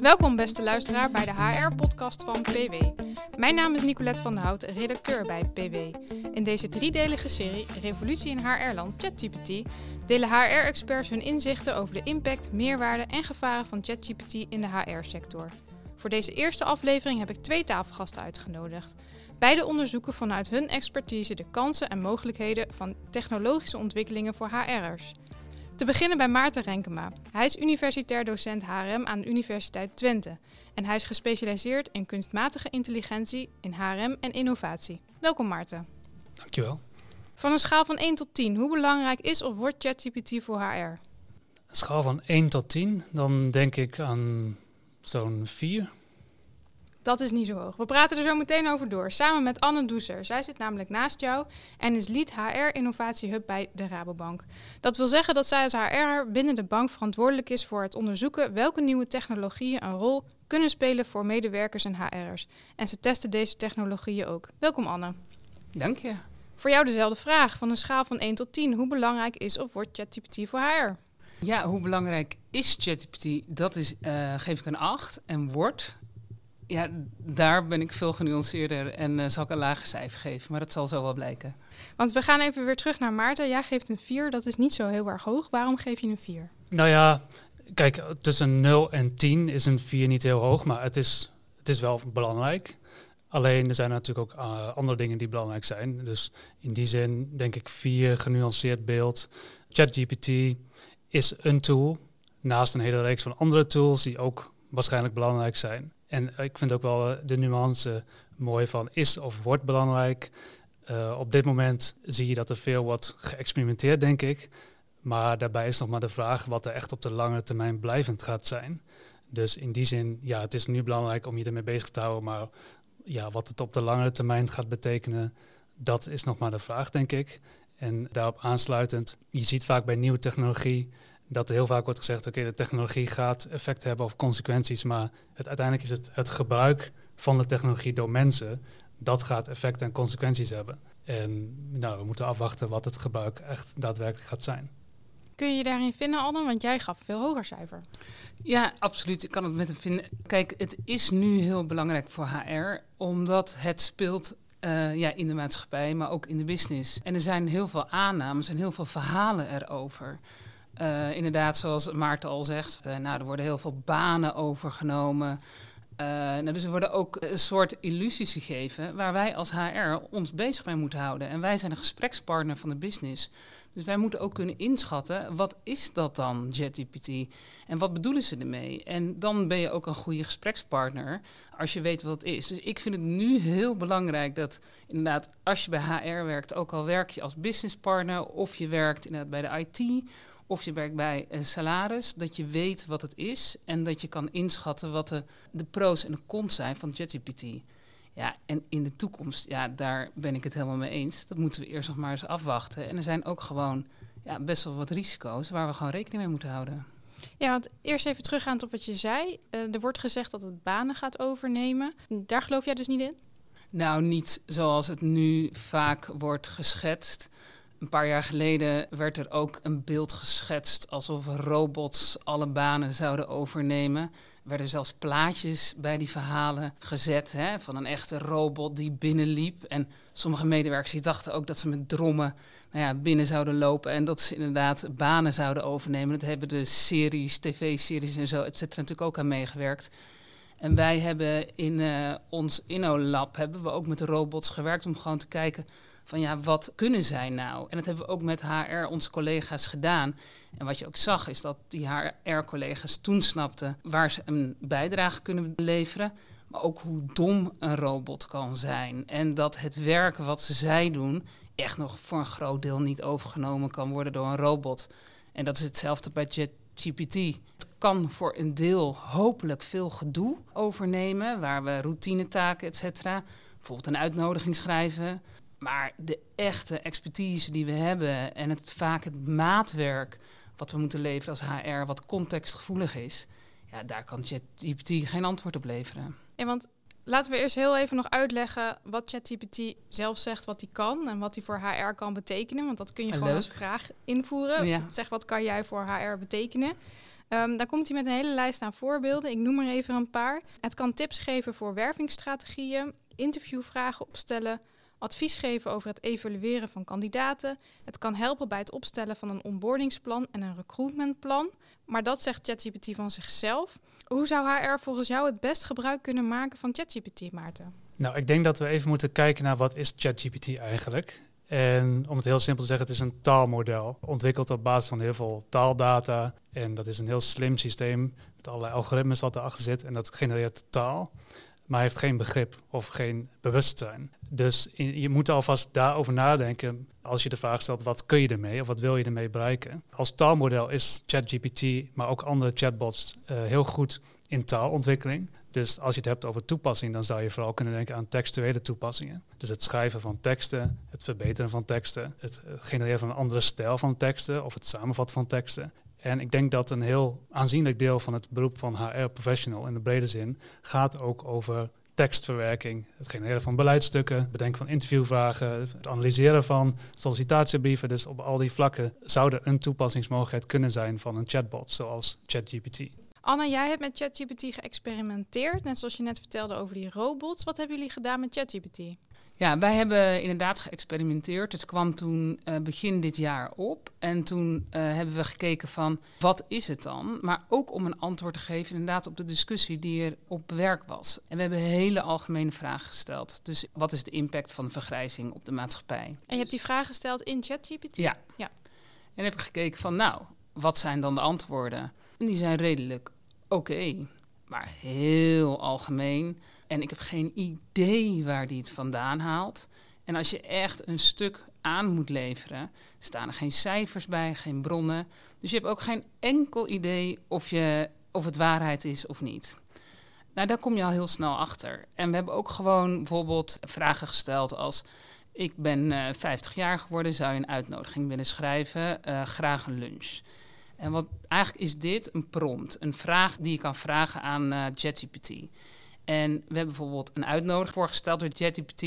Welkom beste luisteraar bij de HR-podcast van PW. Mijn naam is Nicolette van der Hout, redacteur bij PW. In deze driedelige serie Revolutie in HR-land ChatGPT delen HR-experts hun inzichten over de impact, meerwaarde en gevaren van ChatGPT in de HR-sector. Voor deze eerste aflevering heb ik twee tafelgasten uitgenodigd. Beide onderzoeken vanuit hun expertise de kansen en mogelijkheden van technologische ontwikkelingen voor HR'ers. Te beginnen bij Maarten Renkema. Hij is universitair docent HRM aan de Universiteit Twente. En hij is gespecialiseerd in kunstmatige intelligentie in HRM en innovatie. Welkom Maarten. Dankjewel. Van een schaal van 1 tot 10, hoe belangrijk is of wordt ChatGPT voor HR? Een schaal van 1 tot 10, dan denk ik aan zo'n 4. Dat is niet zo hoog. We praten er zo meteen over door, samen met Anne Doeser. Zij zit namelijk naast jou en is lead HR Innovatie Hub bij de Rabobank. Dat wil zeggen dat zij als HR binnen de bank verantwoordelijk is voor het onderzoeken welke nieuwe technologieën een rol kunnen spelen voor medewerkers en HR'ers. En ze testen deze technologieën ook. Welkom Anne. Dank je. Voor jou dezelfde vraag, van een schaal van 1 tot 10. Hoe belangrijk is of wordt ChatGPT voor HR? Ja, hoe belangrijk is ChatGPT? Dat is, uh, geef ik een 8. En wordt ja, daar ben ik veel genuanceerder en uh, zal ik een lager cijfer geven. Maar dat zal zo wel blijken. Want we gaan even weer terug naar Maarten. Jij geeft een 4, dat is niet zo heel erg hoog. Waarom geef je een 4? Nou ja, kijk, tussen 0 en 10 is een 4 niet heel hoog, maar het is, het is wel belangrijk. Alleen er zijn natuurlijk ook uh, andere dingen die belangrijk zijn. Dus in die zin denk ik 4, genuanceerd beeld. ChatGPT is een tool, naast een hele reeks van andere tools die ook waarschijnlijk belangrijk zijn. En ik vind ook wel eh, de nuance mooi van is of wordt belangrijk. Uh, op dit moment zie je dat er veel wordt geëxperimenteerd, denk ik. Maar daarbij is nog maar de vraag wat er echt op de lange termijn blijvend gaat zijn. Dus in die zin, ja, het is nu belangrijk om je ermee bezig te houden. Maar ja, wat het op de lange termijn gaat betekenen, dat is nog maar de vraag, denk ik. En daarop aansluitend, je ziet vaak bij nieuwe technologie dat er heel vaak wordt gezegd, oké, de technologie gaat effect hebben of consequenties, maar het, uiteindelijk is het het gebruik van de technologie door mensen, dat gaat effect en consequenties hebben. En nou, we moeten afwachten wat het gebruik echt daadwerkelijk gaat zijn. Kun je je daarin vinden, Anne? Want jij gaf veel hoger cijfer. Ja, absoluut. Ik kan het met hem vinden. Kijk, het is nu heel belangrijk voor HR, omdat het speelt uh, ja, in de maatschappij, maar ook in de business. En er zijn heel veel aannames en heel veel verhalen erover. Uh, inderdaad, zoals Maarten al zegt, uh, nou, er worden heel veel banen overgenomen. Uh, nou, dus er worden ook een soort illusies gegeven waar wij als HR ons bezig mee moeten houden. En wij zijn een gesprekspartner van de business. Dus wij moeten ook kunnen inschatten, wat is dat dan, JetGPT? En wat bedoelen ze ermee? En dan ben je ook een goede gesprekspartner als je weet wat het is. Dus ik vind het nu heel belangrijk dat inderdaad, als je bij HR werkt, ook al werk je als businesspartner of je werkt inderdaad bij de IT of je werkt bij een salaris, dat je weet wat het is en dat je kan inschatten wat de, de pro's en de cons zijn van ChatGPT. Ja, en in de toekomst, ja, daar ben ik het helemaal mee eens. Dat moeten we eerst nog maar eens afwachten. En er zijn ook gewoon ja, best wel wat risico's waar we gewoon rekening mee moeten houden. Ja, want eerst even teruggaand op wat je zei. Uh, er wordt gezegd dat het banen gaat overnemen. Daar geloof jij dus niet in? Nou, niet zoals het nu vaak wordt geschetst. Een paar jaar geleden werd er ook een beeld geschetst alsof robots alle banen zouden overnemen. Er werden zelfs plaatjes bij die verhalen gezet hè, van een echte robot die binnenliep. En sommige medewerkers dachten ook dat ze met drommen nou ja, binnen zouden lopen en dat ze inderdaad banen zouden overnemen. Dat hebben de series, tv-series en zo, et cetera, natuurlijk ook aan meegewerkt. En wij hebben in uh, ons InnoLab hebben we ook met robots gewerkt om gewoon te kijken van ja, wat kunnen zij nou? En dat hebben we ook met HR, onze collega's, gedaan. En wat je ook zag, is dat die HR-collega's toen snapten waar ze een bijdrage kunnen leveren. Maar ook hoe dom een robot kan zijn. En dat het werk wat ze zij doen, echt nog voor een groot deel niet overgenomen kan worden door een robot. En dat is hetzelfde bij ChatGPT. Het kan voor een deel hopelijk veel gedoe overnemen, waar we routinetaken, et cetera. Bijvoorbeeld een uitnodiging schrijven maar de echte expertise die we hebben en het vaak het maatwerk wat we moeten leveren als HR, wat contextgevoelig is, ja, daar kan ChatGPT geen antwoord op leveren. Ja, want Laten we eerst heel even nog uitleggen wat ChatGPT zelf zegt wat hij kan en wat hij voor HR kan betekenen. Want dat kun je gewoon als vraag invoeren. Ja. Zeg wat kan jij voor HR betekenen? Ehm, daar komt hij met een hele lijst aan voorbeelden. Ik noem er even een paar. Het kan tips geven voor wervingsstrategieën, interviewvragen opstellen, advies geven over het evalueren van kandidaten. Het kan helpen bij het opstellen van een onboardingsplan en een recruitmentplan. Maar dat zegt ChatGPT van zichzelf. Hoe zou HR volgens jou het best gebruik kunnen maken van ChatGPT, Maarten? Nou, ik denk dat we even moeten kijken naar wat is ChatGPT eigenlijk. En om het heel simpel te zeggen, het is een taalmodel. Ontwikkeld op basis van heel veel taaldata. En dat is een heel slim systeem met allerlei algoritmes wat erachter zit. En dat genereert taal. Maar heeft geen begrip of geen bewustzijn. Dus je moet alvast daarover nadenken als je de vraag stelt, wat kun je ermee of wat wil je ermee bereiken? Als taalmodel is ChatGPT, maar ook andere chatbots, eh, heel goed in taalontwikkeling. Dus als je het hebt over toepassing, dan zou je vooral kunnen denken aan textuele toepassingen. Dus het schrijven van teksten, het verbeteren van teksten, het eh, genereren van een andere stijl van teksten of het samenvatten van teksten. En ik denk dat een heel aanzienlijk deel van het beroep van HR-professional in de brede zin gaat ook over tekstverwerking, het genereren van beleidsstukken, het bedenken van interviewvragen, het analyseren van sollicitatiebrieven. Dus op al die vlakken zou er een toepassingsmogelijkheid kunnen zijn van een chatbot zoals ChatGPT. Anna, jij hebt met ChatGPT geëxperimenteerd, net zoals je net vertelde over die robots. Wat hebben jullie gedaan met ChatGPT? Ja, wij hebben inderdaad geëxperimenteerd. Het kwam toen eh, begin dit jaar op. En toen eh, hebben we gekeken van wat is het dan? Maar ook om een antwoord te geven inderdaad op de discussie die er op werk was. En we hebben hele algemene vragen gesteld. Dus wat is de impact van de vergrijzing op de maatschappij? En je hebt die vraag gesteld in ChatGPT? Ja. Ja. En heb ik gekeken van nou, wat zijn dan de antwoorden? En die zijn redelijk oké, maar heel algemeen. En ik heb geen idee waar die het vandaan haalt. En als je echt een stuk aan moet leveren, staan er geen cijfers bij, geen bronnen. Dus je hebt ook geen enkel idee of, je, of het waarheid is of niet. Nou, daar kom je al heel snel achter. En we hebben ook gewoon bijvoorbeeld vragen gesteld als... ik ben eh 50 jaar geworden, zou je een uitnodiging willen schrijven? Eh, graag een lunch. En wat, eigenlijk is dit een prompt, een vraag die je kan vragen aan eh ChatGPT. En we hebben bijvoorbeeld een uitnodiging voorgesteld door ChatGPT.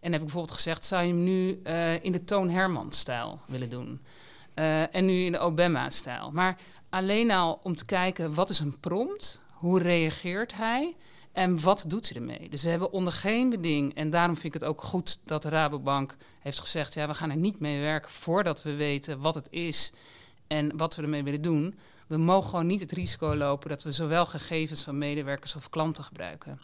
En heb ik bijvoorbeeld gezegd, zou je hem nu eh, in de Toon Herman-stijl willen doen? Eh, en nu in de Obama-stijl. Maar alleen al om te kijken, wat is een prompt? Hoe reageert hij? En wat doet hij ermee? Dus we hebben onder geen beding, en daarom vind ik het ook goed dat de Rabobank heeft gezegd: ja, we gaan er niet mee werken voordat we weten wat het is en wat we ermee willen doen. We mogen gewoon niet het risico lopen dat we zowel gegevens van medewerkers of klanten gebruiken.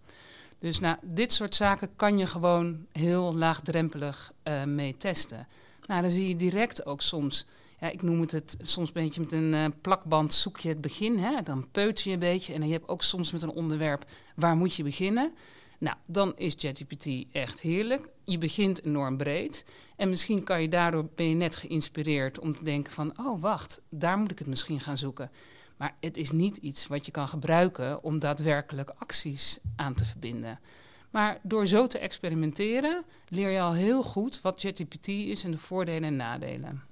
Dus nou, dit soort zaken kan je gewoon heel laagdrempelig eh, mee testen. Nou, dan zie je direct ook soms, ja, ik noem het, het soms een beetje met een eh, plakband zoek je het begin. Hè? Dan peuter je een beetje en dan je hebt ook soms met een onderwerp, waar moet je beginnen? Nou, dan is ChatGPT echt heerlijk. Je begint enorm breed. En misschien kan je daardoor, ben je net geïnspireerd om te denken van... oh, wacht, daar moet ik het misschien gaan zoeken. Maar het is niet iets wat je kan gebruiken om daadwerkelijk acties aan te verbinden. Maar door zo te experimenteren leer je al heel goed wat ChatGPT is en de voordelen en nadelen.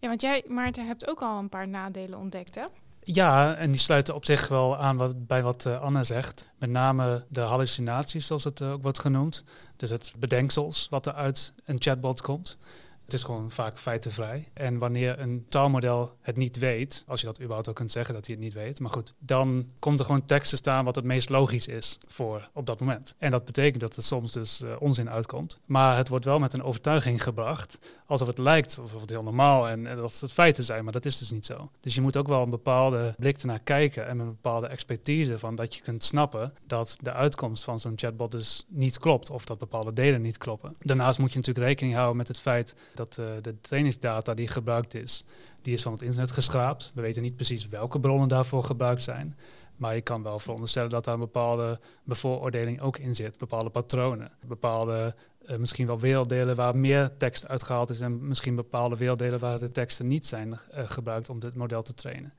Ja, want jij, Maarten, hebt ook al een paar nadelen ontdekt, hè? Ja, en die sluiten op zich wel aan wat, bij wat eh, Anne zegt. Met name de hallucinaties, zoals het eh, ook wordt genoemd. Dus het bedenksels wat er uit een chatbot komt. Het is gewoon vaak feitenvrij. En wanneer een taalmodel het niet weet, als je dat überhaupt ook kunt zeggen dat hij het niet weet, maar goed, dan komt er gewoon tekst te staan wat het meest logisch is voor op dat moment. En dat betekent dat er soms dus eh, onzin uitkomt. Maar het wordt wel met een overtuiging gebracht, alsof het lijkt, alsof het heel normaal en, en dat het feiten zijn, maar dat is dus niet zo. Dus je moet ook wel een bepaalde blik ernaar kijken en een bepaalde expertise van dat je kunt snappen dat de uitkomst van zo'n chatbot dus niet klopt of dat bepaalde delen niet kloppen. Daarnaast moet je natuurlijk rekening houden met het feit dat uh, de trainingsdata die gebruikt is, die is van het internet geschraapt. We weten niet precies welke bronnen daarvoor gebruikt zijn. Maar je kan wel veronderstellen dat daar een bepaalde bevooroordeling ook in zit. Bepaalde patronen, bepaalde uh, misschien wel werelddelen waar meer tekst uitgehaald is en misschien bepaalde werelddelen waar de teksten niet zijn uh, gebruikt om dit model te trainen.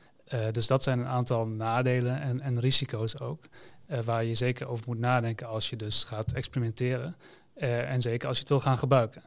Dus dat zijn een aantal nadelen en, en risico's ook, waar je zeker over moet nadenken als je dus gaat experimenteren. en zeker als je het wil gaan gebruiken.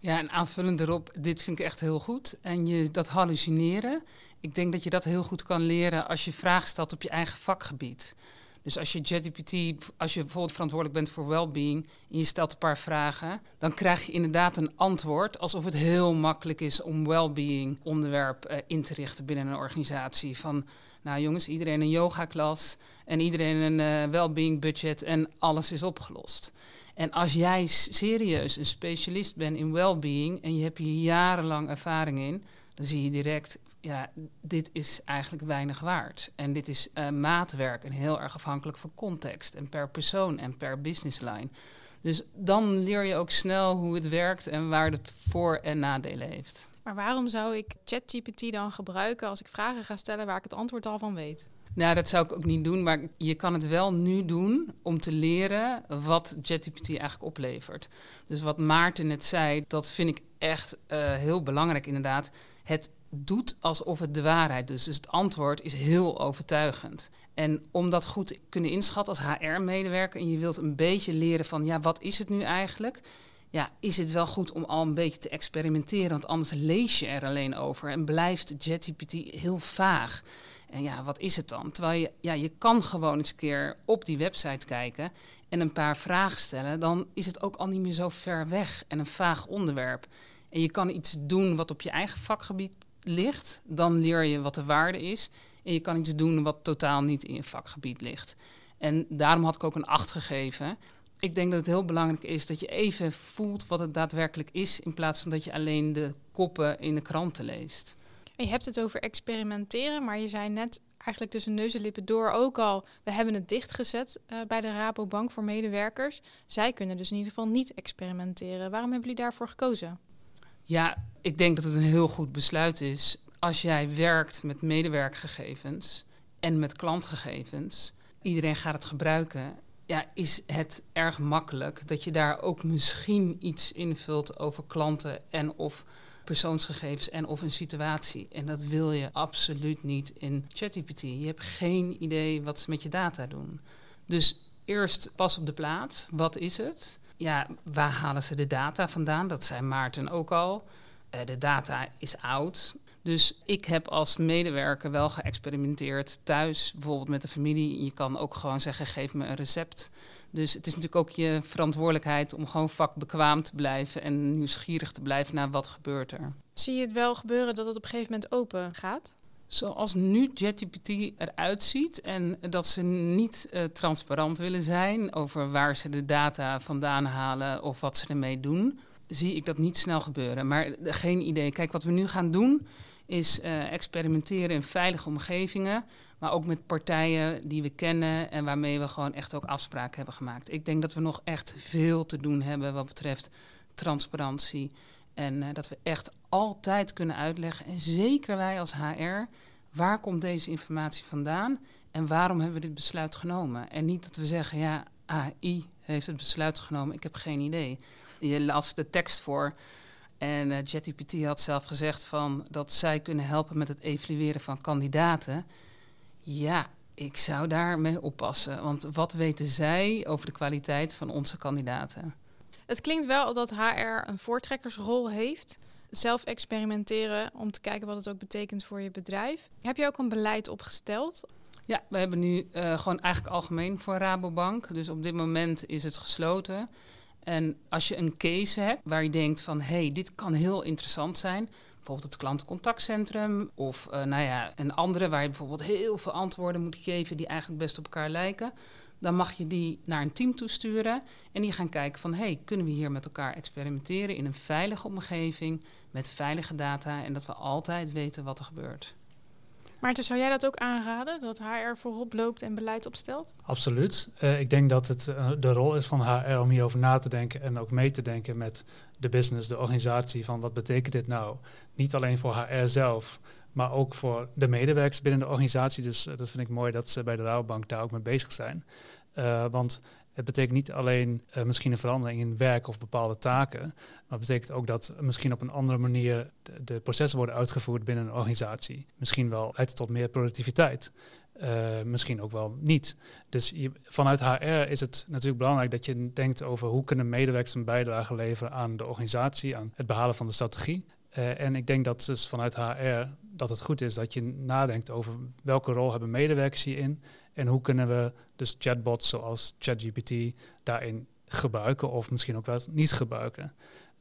Ja, en aanvullend erop, dit vind ik echt heel goed. En je, dat hallucineren, ik denk dat je dat heel goed kan leren als je vragen stelt op je eigen vakgebied. Dus als je ChatGPT, als je bijvoorbeeld verantwoordelijk bent voor well-being en je stelt een paar vragen, dan krijg je inderdaad een antwoord alsof het heel makkelijk is om well-being onderwerp uh, in te richten binnen een organisatie. Van, nou jongens, iedereen een yoga klas en iedereen een uh, well-being budget en alles is opgelost. En als jij serieus een specialist bent in well-being en je hebt hier jarenlang ervaring in, dan zie je direct, ja, dit is eigenlijk weinig waard. En dit is uh, maatwerk en heel erg afhankelijk van context en per persoon en per business line. Dus dan leer je ook snel hoe het werkt en waar het voor- en nadelen heeft. Maar waarom zou ik ChatGPT dan gebruiken als ik vragen ga stellen waar ik het antwoord al van weet? Nou, dat zou ik ook niet doen, maar je kan het wel nu doen om te leren wat ChatGPT eigenlijk oplevert. Dus wat Maarten net zei, dat vind ik echt uh, heel belangrijk inderdaad. Het doet alsof het de waarheid is. Dus het antwoord is heel overtuigend. En om dat goed te kunnen inschatten als HR-medewerker en je wilt een beetje leren van, ja, wat is het nu eigenlijk? Ja, is het wel goed om al een beetje te experimenteren, want anders lees je er alleen over en blijft ChatGPT heel vaag. En ja, wat is het dan? Terwijl je, ja, je kan gewoon eens een keer op die website kijken en een paar vragen stellen. Dan is het ook al niet meer zo ver weg en een vaag onderwerp. En je kan iets doen wat op je eigen vakgebied ligt. Dan leer je wat de waarde is. En je kan iets doen wat totaal niet in je vakgebied ligt. En daarom had ik ook een acht gegeven. Ik denk dat het heel belangrijk is dat je even voelt wat het daadwerkelijk is, in plaats van dat je alleen de koppen in de kranten leest. Je hebt het over experimenteren, maar je zei net eigenlijk tussen neus en lippen door ook al, we hebben het dichtgezet uh, bij de Rabobank voor medewerkers. Zij kunnen dus in ieder geval niet experimenteren. Waarom hebben jullie daarvoor gekozen? Ja, ik denk dat het een heel goed besluit is. Als jij werkt met medewerkgegevens en met klantgegevens, iedereen gaat het gebruiken. Ja, is het erg makkelijk dat je daar ook misschien iets invult over klanten en of persoonsgegevens en of een situatie. En dat wil je absoluut niet in ChatGPT. Je hebt geen idee wat ze met je data doen. Dus eerst pas op de plaats. Wat is het? Ja, waar halen ze de data vandaan? Dat zei Maarten ook al. Uh, de data is oud. Dus ik heb als medewerker wel geëxperimenteerd thuis, bijvoorbeeld met de familie. Je kan ook gewoon zeggen: geef me een recept. Dus het is natuurlijk ook je verantwoordelijkheid om gewoon vakbekwaam te blijven en nieuwsgierig te blijven naar wat gebeurt er. Zie je het wel gebeuren dat het op een gegeven moment open gaat? Zoals nu ChatGPT eruit ziet en dat ze niet uh, transparant willen zijn over waar ze de data vandaan halen of wat ze ermee doen, zie ik dat niet snel gebeuren. Maar geen idee. Kijk, wat we nu gaan doen is uh, experimenteren in veilige omgevingen, maar ook met partijen die we kennen en waarmee we gewoon echt ook afspraken hebben gemaakt. Ik denk dat we nog echt veel te doen hebben wat betreft transparantie en uh, dat we echt altijd kunnen uitleggen, en zeker wij als HR, waar komt deze informatie vandaan en waarom hebben we dit besluit genomen? En niet dat we zeggen, ja, AI heeft het besluit genomen, ik heb geen idee. Je las de tekst voor en uh, ChatGPT had zelf gezegd van dat zij kunnen helpen met het evalueren van kandidaten. Ja, ik zou daarmee oppassen, want wat weten zij over de kwaliteit van onze kandidaten? Het klinkt wel dat HR een voortrekkersrol heeft. Zelf experimenteren om te kijken wat het ook betekent voor je bedrijf. Heb je ook een beleid opgesteld? Ja, we hebben nu uh, gewoon eigenlijk algemeen voor Rabobank. Dus op dit moment is het gesloten. En als je een case hebt waar je denkt van hé, hey, dit kan heel interessant zijn. Bijvoorbeeld het klantencontactcentrum of uh, nou ja, een andere waar je bijvoorbeeld heel veel antwoorden moet geven die eigenlijk best op elkaar lijken dan mag je die naar een team toesturen en die gaan kijken van hey, kunnen we hier met elkaar experimenteren in een veilige omgeving met veilige data en dat we altijd weten wat er gebeurt. Maarten, zou jij dat ook aanraden, dat HR voorop loopt en beleid opstelt? Absoluut. Uh, ik denk dat het uh, de rol is van HR om hierover na te denken en ook mee te denken met de business, de organisatie, van wat betekent dit nou? Niet alleen voor HR zelf, maar ook voor de medewerkers binnen de organisatie. Dus uh, dat vind ik mooi dat ze bij de Rabobank daar ook mee bezig zijn. want het betekent niet alleen uh, misschien een verandering in werk of bepaalde taken, maar het betekent ook dat misschien op een andere manier de, processen worden uitgevoerd binnen een organisatie. Misschien wel het tot meer productiviteit. Uh, misschien ook wel niet. Dus vanuit HR is het natuurlijk belangrijk dat je denkt over hoe kunnen medewerkers een bijdrage leveren aan de organisatie, aan het behalen van de strategie. Uh, en ik denk dat dus vanuit HR dat het goed is dat je nadenkt over welke rol hebben medewerkers hierin En hoe kunnen we dus chatbots zoals ChatGPT daarin gebruiken of misschien ook wel niet gebruiken.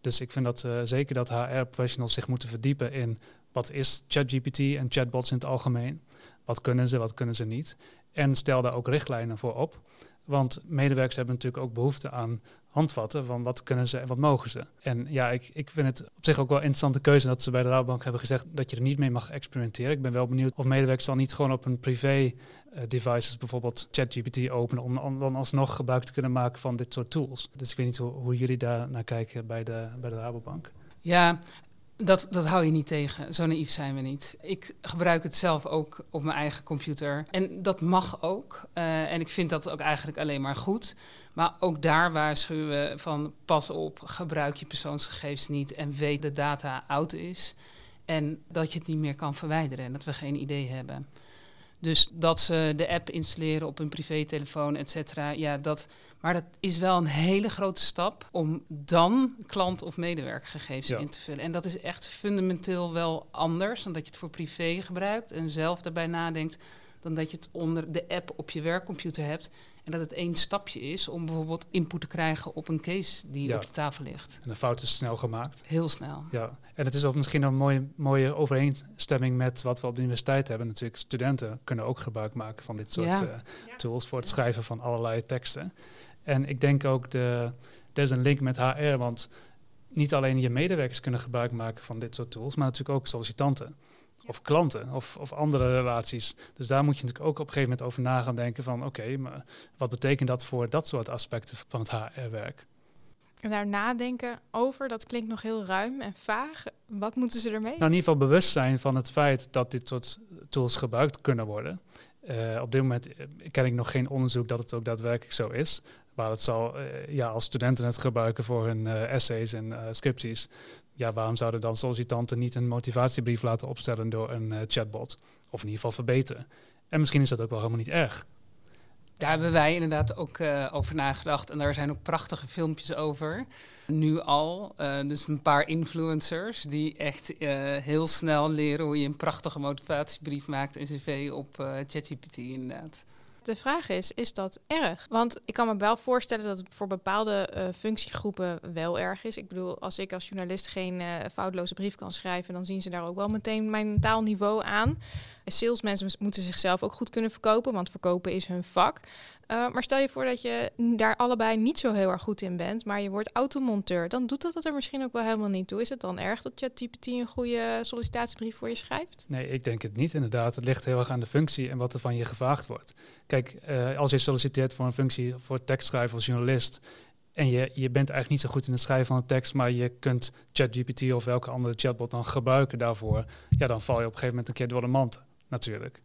Dus ik vind dat uh, zeker dat HR-professionals zich moeten verdiepen in wat is ChatGPT en chatbots in het algemeen. Wat kunnen ze, wat kunnen ze niet. En stel daar ook richtlijnen voor op. Want medewerkers hebben natuurlijk ook behoefte aan handvatten van wat kunnen ze en wat mogen ze. En ja, ik, ik vind het op zich ook wel een interessante keuze dat ze bij de Rabobank hebben gezegd dat je er niet mee mag experimenteren. Ik ben wel benieuwd of medewerkers dan niet gewoon op een privé uh, devices, bijvoorbeeld ChatGPT openen, om, om, dan alsnog gebruik te kunnen maken van dit soort tools. Dus ik weet niet hoe, hoe jullie daar naar kijken bij de, bij de Rabobank. Ja, dat, dat hou je niet tegen. Zo naïef zijn we niet. Ik gebruik het zelf ook op mijn eigen computer. En dat mag ook. Uh, en ik vind dat ook eigenlijk alleen maar goed. Maar ook daar waarschuwen we van pas op, gebruik je persoonsgegevens niet en weet dat data oud is. En dat je het niet meer kan verwijderen en dat we geen idee hebben. Dus dat ze de app installeren op hun privételefoon, et cetera. Ja, dat, maar dat is wel een hele grote stap om dan klant- of medewerkergegevens in te vullen. En dat is echt fundamenteel wel anders dan dat je het voor privé gebruikt en zelf daarbij nadenkt, dan dat je het onder de app op je werkcomputer hebt. En dat het één stapje is om bijvoorbeeld input te krijgen op een case die op de tafel ligt. En de fout is snel gemaakt. Heel snel. Ja, en het is ook misschien een mooie, mooie overeenstemming met wat we op de universiteit hebben. Natuurlijk, studenten kunnen ook gebruik maken van dit soort uh, tools voor het schrijven van allerlei teksten. En ik denk ook, de, er is een link met HR, want niet alleen je medewerkers kunnen gebruik maken van dit soort tools, maar natuurlijk ook sollicitanten of klanten of, of andere relaties. Dus daar moet je natuurlijk ook op een gegeven moment over na gaan denken van oké, maar wat betekent dat voor dat soort aspecten van het HR-werk? En daar nadenken over, dat klinkt nog heel ruim en vaag. Wat moeten ze ermee? Nou, in ieder geval bewust zijn van het feit dat dit soort tools gebruikt kunnen worden. Uh, op dit moment eh, ken ik nog geen onderzoek dat het ook daadwerkelijk zo is. Waar het zal, uh, ja, als studenten het gebruiken voor hun uh, essays en scripties, ja, waarom zouden dan sollicitanten niet een motivatiebrief laten opstellen door een uh, chatbot? Of in ieder geval verbeteren. En misschien is dat ook wel helemaal niet erg. Daar hebben wij inderdaad ook uh, over nagedacht. En daar zijn ook prachtige filmpjes over. Nu al. Uh, dus een paar influencers die echt heel snel leren hoe je een prachtige motivatiebrief maakt en cv op ChatGPT inderdaad de vraag is, is dat erg? Want ik kan me wel voorstellen dat het voor bepaalde uh, functiegroepen wel erg is. Ik bedoel, als ik als journalist geen uh, foutloze brief kan schrijven, dan zien ze daar ook wel meteen mijn taalniveau aan. Salesmensen moeten zichzelf ook goed kunnen verkopen, want verkopen is hun vak. Uh, maar stel je voor dat je daar allebei niet zo heel erg goed in bent, maar je wordt automonteur, dan doet dat, dat er misschien ook wel helemaal niet toe. Is het dan erg dat ChatGPT een goede sollicitatiebrief voor je schrijft? Nee, ik denk het niet inderdaad. Het ligt heel erg aan de functie en wat er van je gevraagd wordt. Kijk, uh, als je solliciteert voor een functie voor tekstschrijver of journalist en je, je bent eigenlijk niet zo goed in het schrijven van een tekst, maar je kunt ChatGPT of welke andere chatbot dan gebruiken daarvoor, ja, dan val je op een gegeven moment een keer door de mand natuurlijk.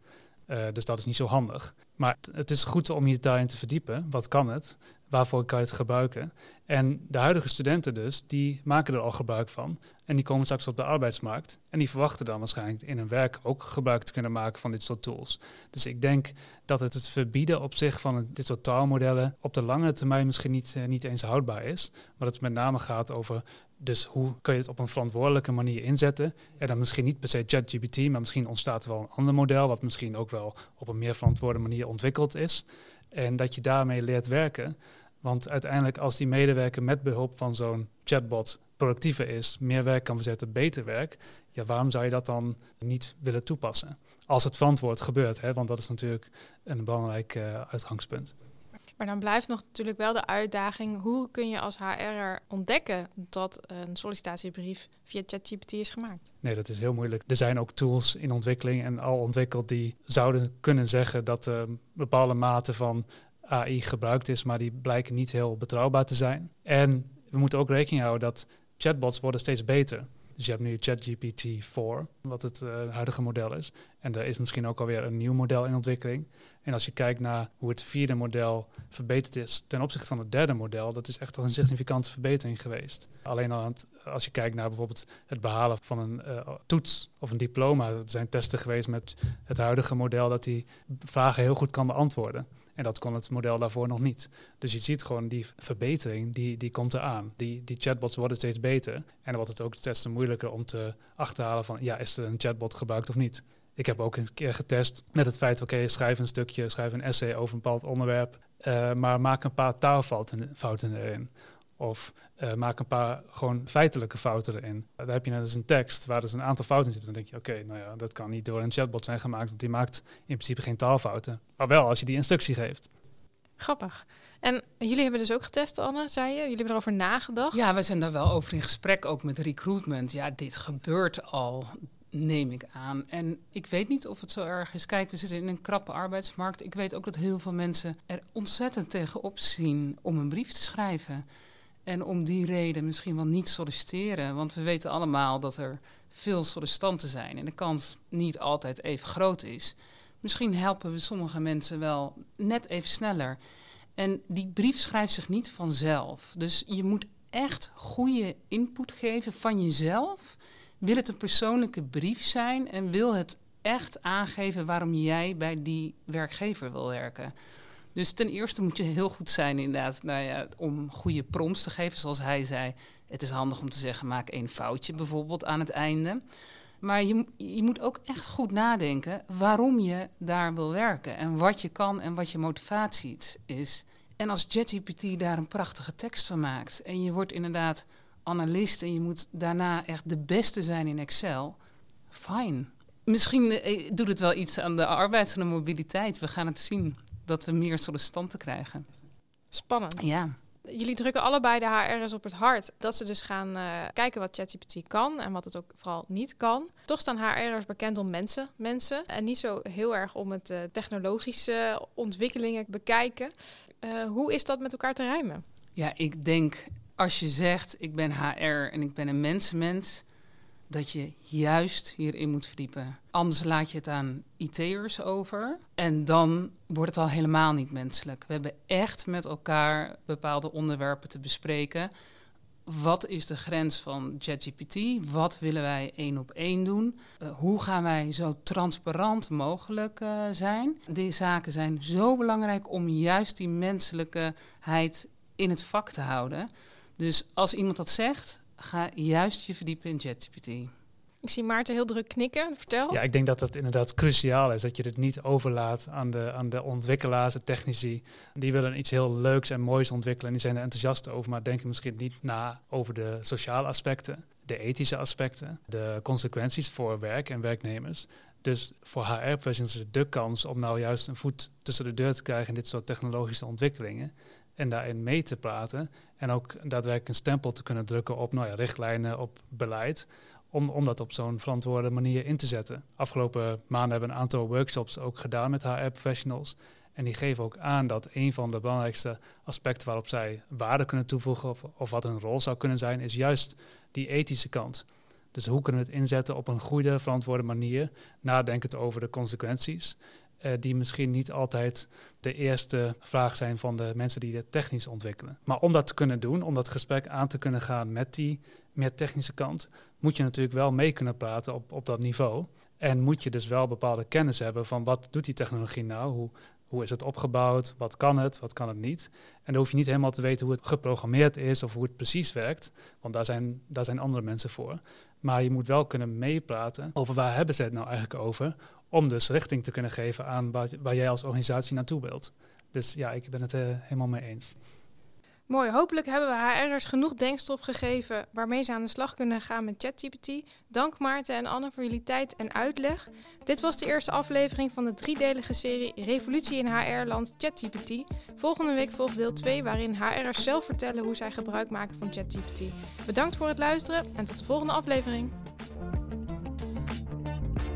Uh, dus dat is niet zo handig. Maar het is goed om je daarin te verdiepen. Wat kan het? Waarvoor kan je het gebruiken? En de huidige studenten dus, die maken er al gebruik van. En die komen straks op de arbeidsmarkt. En die verwachten dan waarschijnlijk in hun werk ook gebruik te kunnen maken van dit soort tools. Dus ik denk dat het het verbieden op zich van dit soort taalmodellen op de lange termijn misschien niet, uh, niet eens houdbaar is. Maar het met name gaat over dus hoe kun je het op een verantwoordelijke manier inzetten? En dan misschien niet per se ChatGPT, maar misschien ontstaat er wel een ander model, wat misschien ook wel op een meer verantwoorde manier ontwikkeld is. En dat je daarmee leert werken. Want uiteindelijk, als die medewerker met behulp van zo'n chatbot productiever is, meer werk kan verzetten, beter werk, ja, waarom zou je dat dan niet willen toepassen? Als het verantwoord gebeurt, hè? want dat is natuurlijk een belangrijk uh, uitgangspunt. Maar dan blijft nog natuurlijk wel de uitdaging: hoe kun je als HR'er ontdekken dat een sollicitatiebrief via ChatGPT is gemaakt? Nee, dat is heel moeilijk. Er zijn ook tools in ontwikkeling en al ontwikkeld die zouden kunnen zeggen dat er een bepaalde mate van AI gebruikt is, maar die blijken niet heel betrouwbaar te zijn. En we moeten ook rekening houden dat chatbots worden steeds beter. Dus je hebt nu ChatGPT 4, wat het uh, huidige model is. En er is misschien ook alweer een nieuw model in ontwikkeling. En als je kijkt naar hoe het vierde model verbeterd is ten opzichte van het derde model, dat is echt een significante verbetering geweest. Alleen al als je kijkt naar bijvoorbeeld het behalen van een uh, toets of een diploma. Er zijn testen geweest met het huidige model dat die vragen heel goed kan beantwoorden. En dat kon het model daarvoor nog niet. Dus je ziet gewoon die verbetering, die, die komt eraan. Die, die chatbots worden steeds beter. En dan wordt het ook steeds moeilijker om te achterhalen van, ja, is er een chatbot gebruikt of niet? Ik heb ook een keer getest met het feit, oké, schrijf een stukje, schrijf een essay over een bepaald onderwerp, uh, maar maak een paar taalfouten fouten erin. Of uh, maak een paar gewoon feitelijke fouten erin. Dan heb je net eens een tekst waar dus een aantal fouten zitten. Dan denk je, oké, nou ja, dat kan niet door een chatbot zijn gemaakt, want die maakt in principe geen taalfouten. Maar wel als je die instructie geeft. Grappig. En jullie hebben dus ook getest, Anne, zei je? Jullie hebben erover nagedacht? Ja, we zijn daar wel over in gesprek, ook met recruitment. Ja, dit gebeurt al, neem ik aan. En ik weet niet of het zo erg is. Kijk, we zitten in een krappe arbeidsmarkt. Ik weet ook dat heel veel mensen er ontzettend tegenop zien om een brief te schrijven. En om die reden misschien wel niet solliciteren. Want we weten allemaal dat er veel sollicitanten zijn en de kans niet altijd even groot is. Misschien helpen we sommige mensen wel net even sneller. En die brief schrijft zich niet vanzelf. Dus je moet echt goede input geven van jezelf. Wil het een persoonlijke brief zijn en wil het echt aangeven waarom jij bij die werkgever wil werken? Dus ten eerste moet je heel goed zijn inderdaad nou ja, om goede prompts te geven. Zoals hij zei, het is handig om te zeggen maak één foutje bijvoorbeeld aan het einde. Maar je, je moet ook echt goed nadenken waarom je daar wil werken. En wat je kan en wat je motivatie is. En als JetGPT daar een prachtige tekst van maakt. En je wordt inderdaad analist en je moet daarna echt de beste zijn in Excel. Fine. Misschien eh, doet het wel iets aan de arbeids- en de mobiliteit. We gaan het zien dat we meer sollicitanten krijgen. Spannend. Ja. Jullie drukken allebei de HR's op het hart dat ze dus gaan uh, kijken wat ChatGPT kan en wat het ook vooral niet kan. Toch staan HR'ers bekend om mensen, mensen en niet zo heel erg om het uh, technologische ontwikkelingen bekijken. Uh, hoe is dat met elkaar te rijmen? Ja, ik denk als je zegt ik ben HR en ik ben een mensenmens, dat je juist hierin moet verdiepen. Anders laat je het aan IT'ers over en dan wordt het al helemaal niet menselijk. We hebben echt met elkaar bepaalde onderwerpen te bespreken. Wat is de grens van ChatGPT? Wat willen wij één op één doen? Uh, hoe gaan wij zo transparant mogelijk uh, zijn? Die zaken zijn zo belangrijk om juist die menselijkheid in het vak te houden. Dus als iemand dat zegt, ga juist je verdiepen in ChatGPT. Ik zie Maarten heel druk knikken. Vertel. Ja, ik denk dat dat inderdaad cruciaal is. Dat je het niet overlaat aan de, aan de ontwikkelaars, de technici. Die willen iets heel leuks en moois ontwikkelen. En die zijn er enthousiast over, maar denken misschien niet na over de sociale aspecten, de ethische aspecten, de consequenties voor werk en werknemers. Dus voor HR-professionals is het de kans om nou juist een voet tussen de deur te krijgen in dit soort technologische ontwikkelingen en daarin mee te praten. En ook daadwerkelijk een stempel te kunnen drukken op nou ja, richtlijnen, op beleid. Om, om dat op zo'n verantwoorde manier in te zetten. Afgelopen maanden hebben we een aantal workshops ook gedaan met HR-professionals. En die geven ook aan dat een van de belangrijkste aspecten waarop zij waarde kunnen toevoegen of, of wat hun rol zou kunnen zijn, is juist die ethische kant. Dus hoe kunnen we het inzetten op een goede, verantwoorde manier, nadenkend over de consequenties. Uh, die misschien niet altijd de eerste vraag zijn van de mensen die dit technisch ontwikkelen. Maar om dat te kunnen doen, om dat gesprek aan te kunnen gaan met die meer technische kant, moet je natuurlijk wel mee kunnen praten op, op dat niveau. En moet je dus wel bepaalde kennis hebben van wat doet die technologie nou? Hoe, hoe is het opgebouwd? Wat kan het? Wat kan het niet? En dan hoef je niet helemaal te weten hoe het geprogrammeerd is of hoe het precies werkt, want daar zijn, daar zijn andere mensen voor. Maar je moet wel kunnen meepraten over waar hebben ze het nou eigenlijk over, om dus richting te kunnen geven aan waar, jij als organisatie naartoe wilt. Dus ja, ik ben het er helemaal mee eens. Mooi, hopelijk hebben we HR'ers genoeg denkstof gegeven waarmee ze aan de slag kunnen gaan met ChatGPT. Dank Maarten en Anne voor jullie tijd en uitleg. Dit was de eerste aflevering van de driedelige serie Revolutie in HR-land ChatGPT. Volgende week volgt deel 2 waarin HR'ers zelf vertellen hoe zij gebruik maken van ChatGPT. Bedankt voor het luisteren en tot de volgende aflevering.